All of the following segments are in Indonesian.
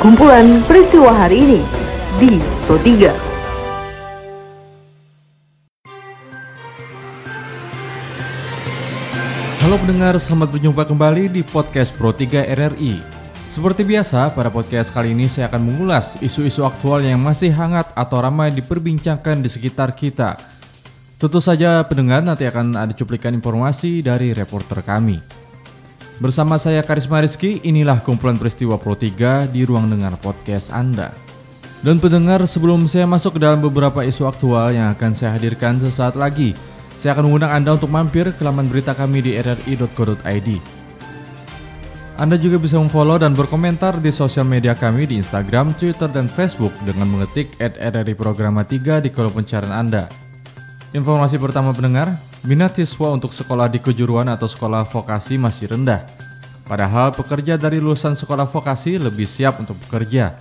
kumpulan peristiwa hari ini di Pro 3. Halo pendengar, selamat berjumpa kembali di podcast Pro 3 RRI. Seperti biasa, pada podcast kali ini saya akan mengulas isu-isu aktual yang masih hangat atau ramai diperbincangkan di sekitar kita. Tentu saja pendengar nanti akan ada cuplikan informasi dari reporter kami. Bersama saya Karisma Rizky, inilah kumpulan peristiwa Pro 3 di ruang dengar podcast Anda. Dan pendengar, sebelum saya masuk ke dalam beberapa isu aktual yang akan saya hadirkan sesaat lagi, saya akan mengundang Anda untuk mampir ke laman berita kami di rri.co.id. Anda juga bisa memfollow dan berkomentar di sosial media kami di Instagram, Twitter, dan Facebook dengan mengetik at RRI Programa 3 di kolom pencarian Anda. Informasi pertama pendengar, minat siswa untuk sekolah di kejuruan atau sekolah vokasi masih rendah. Padahal pekerja dari lulusan sekolah vokasi lebih siap untuk bekerja.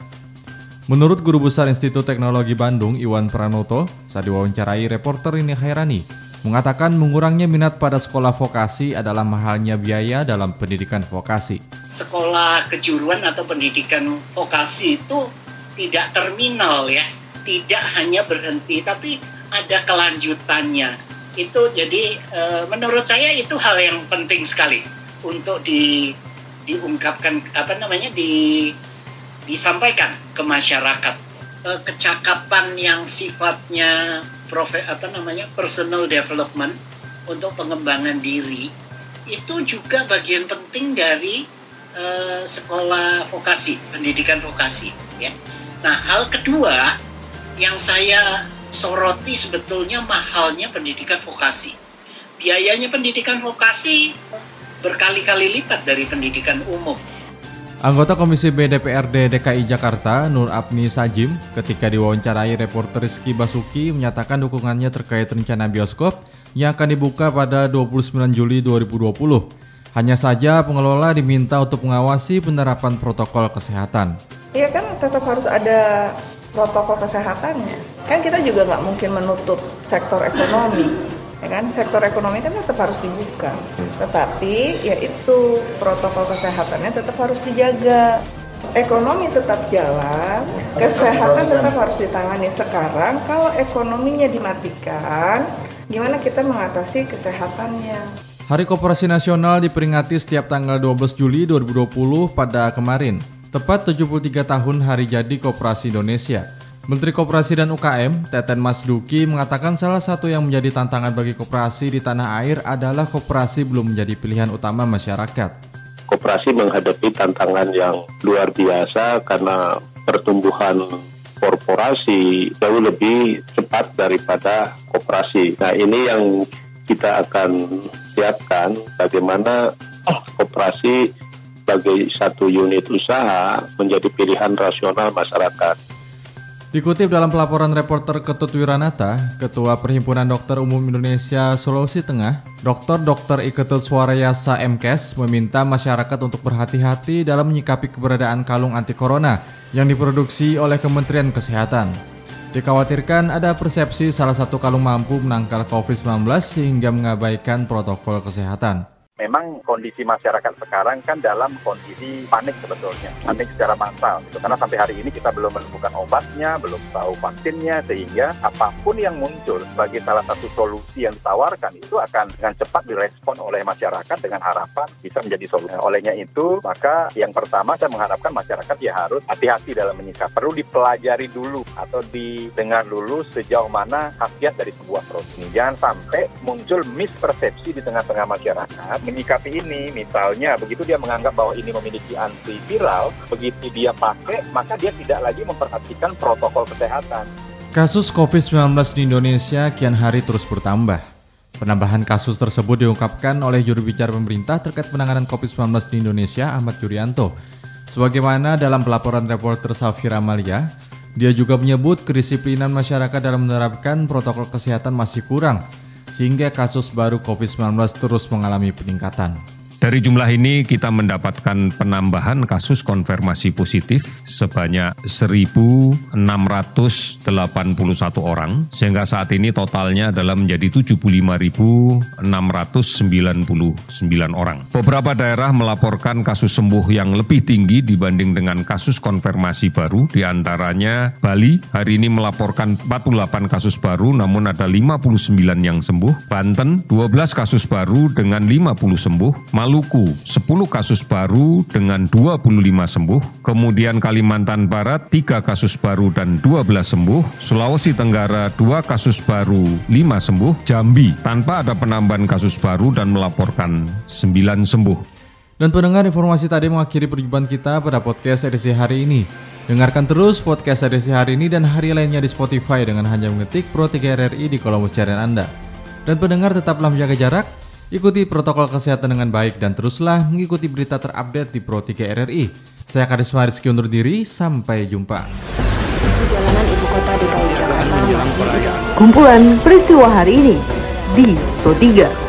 Menurut Guru Besar Institut Teknologi Bandung, Iwan Pranoto, saat diwawancarai reporter ini Hairani, mengatakan mengurangnya minat pada sekolah vokasi adalah mahalnya biaya dalam pendidikan vokasi. Sekolah kejuruan atau pendidikan vokasi itu tidak terminal ya, tidak hanya berhenti tapi ada kelanjutannya. Itu jadi e, menurut saya itu hal yang penting sekali untuk di diungkapkan apa namanya di disampaikan ke masyarakat. E, kecakapan yang sifatnya profe apa namanya personal development untuk pengembangan diri itu juga bagian penting dari e, sekolah vokasi pendidikan vokasi ya. Nah hal kedua yang saya soroti sebetulnya mahalnya pendidikan vokasi. Biayanya pendidikan vokasi berkali-kali lipat dari pendidikan umum. Anggota Komisi B DPRD DKI Jakarta, Nur Abni Sajim, ketika diwawancarai reporter Rizky Basuki menyatakan dukungannya terkait rencana bioskop yang akan dibuka pada 29 Juli 2020. Hanya saja pengelola diminta untuk mengawasi penerapan protokol kesehatan. Iya kan tetap harus ada protokol kesehatannya. Kan kita juga nggak mungkin menutup sektor ekonomi, ya kan? Sektor ekonomi kan tetap harus dibuka. Tetapi ya itu protokol kesehatannya tetap harus dijaga. Ekonomi tetap jalan, kesehatan tetap harus ditangani sekarang. Kalau ekonominya dimatikan, gimana kita mengatasi kesehatannya? Hari Koperasi Nasional diperingati setiap tanggal 12 Juli 2020 pada kemarin. Tepat 73 tahun hari jadi Koperasi Indonesia. Menteri Koperasi dan UKM, Teten Mas Duki, mengatakan salah satu yang menjadi tantangan bagi koperasi di tanah air adalah koperasi belum menjadi pilihan utama masyarakat. Koperasi menghadapi tantangan yang luar biasa karena pertumbuhan korporasi jauh lebih cepat daripada koperasi. Nah ini yang kita akan siapkan bagaimana koperasi sebagai satu unit usaha menjadi pilihan rasional masyarakat. Dikutip dalam pelaporan reporter Ketut Wiranata, Ketua Perhimpunan Dokter Umum Indonesia Sulawesi Tengah, Dr. Dr. Iketut Suarayasa MKes meminta masyarakat untuk berhati-hati dalam menyikapi keberadaan kalung anti corona yang diproduksi oleh Kementerian Kesehatan. Dikhawatirkan ada persepsi salah satu kalung mampu menangkal COVID-19 sehingga mengabaikan protokol kesehatan memang kondisi masyarakat sekarang kan dalam kondisi panik sebetulnya, panik secara massal gitu. Karena sampai hari ini kita belum menemukan obatnya, belum tahu vaksinnya, sehingga apa pun yang muncul sebagai salah satu solusi yang ditawarkan itu akan dengan cepat direspon oleh masyarakat dengan harapan bisa menjadi solusi. Olehnya itu, maka yang pertama saya mengharapkan masyarakat ya harus hati-hati dalam menyikap. Perlu dipelajari dulu atau didengar dulu sejauh mana khasiat dari sebuah ini. Jangan sampai muncul mispersepsi di tengah-tengah masyarakat menyikapi ini. Misalnya, begitu dia menganggap bahwa ini memiliki antiviral, begitu dia pakai, maka dia tidak lagi memperhatikan protokol kesehatan. Kasus COVID-19 di Indonesia kian hari terus bertambah. Penambahan kasus tersebut diungkapkan oleh juru bicara pemerintah terkait penanganan COVID-19 di Indonesia, Ahmad Yuryanto. Sebagaimana dalam pelaporan reporter Safira Amalia, dia juga menyebut kedisiplinan masyarakat dalam menerapkan protokol kesehatan masih kurang, sehingga kasus baru COVID-19 terus mengalami peningkatan. Dari jumlah ini kita mendapatkan penambahan kasus konfirmasi positif sebanyak 1.681 orang, sehingga saat ini totalnya adalah menjadi 75.699 orang. Beberapa daerah melaporkan kasus sembuh yang lebih tinggi dibanding dengan kasus konfirmasi baru, di antaranya Bali. Hari ini melaporkan 48 kasus baru namun ada 59 yang sembuh, Banten 12 kasus baru dengan 50 sembuh, Maluku 10 kasus baru dengan 25 sembuh, kemudian Kalimantan Barat 3 kasus baru dan 12 sembuh, Sulawesi Tenggara 2 kasus baru 5 sembuh, Jambi tanpa ada penambahan kasus baru dan melaporkan 9 sembuh. Dan pendengar informasi tadi mengakhiri perjumpaan kita pada podcast edisi hari ini. Dengarkan terus podcast edisi hari ini dan hari lainnya di Spotify dengan hanya mengetik Pro 3 RRI di kolom pencarian Anda. Dan pendengar tetaplah menjaga jarak, ikuti protokol kesehatan dengan baik dan teruslah mengikuti berita terupdate di Pro 3 RRI. Saya Karisma Rizky undur diri, sampai jumpa. Jalanan ibu kota DKI Jakarta masih Kumpulan peristiwa hari ini di Pro 3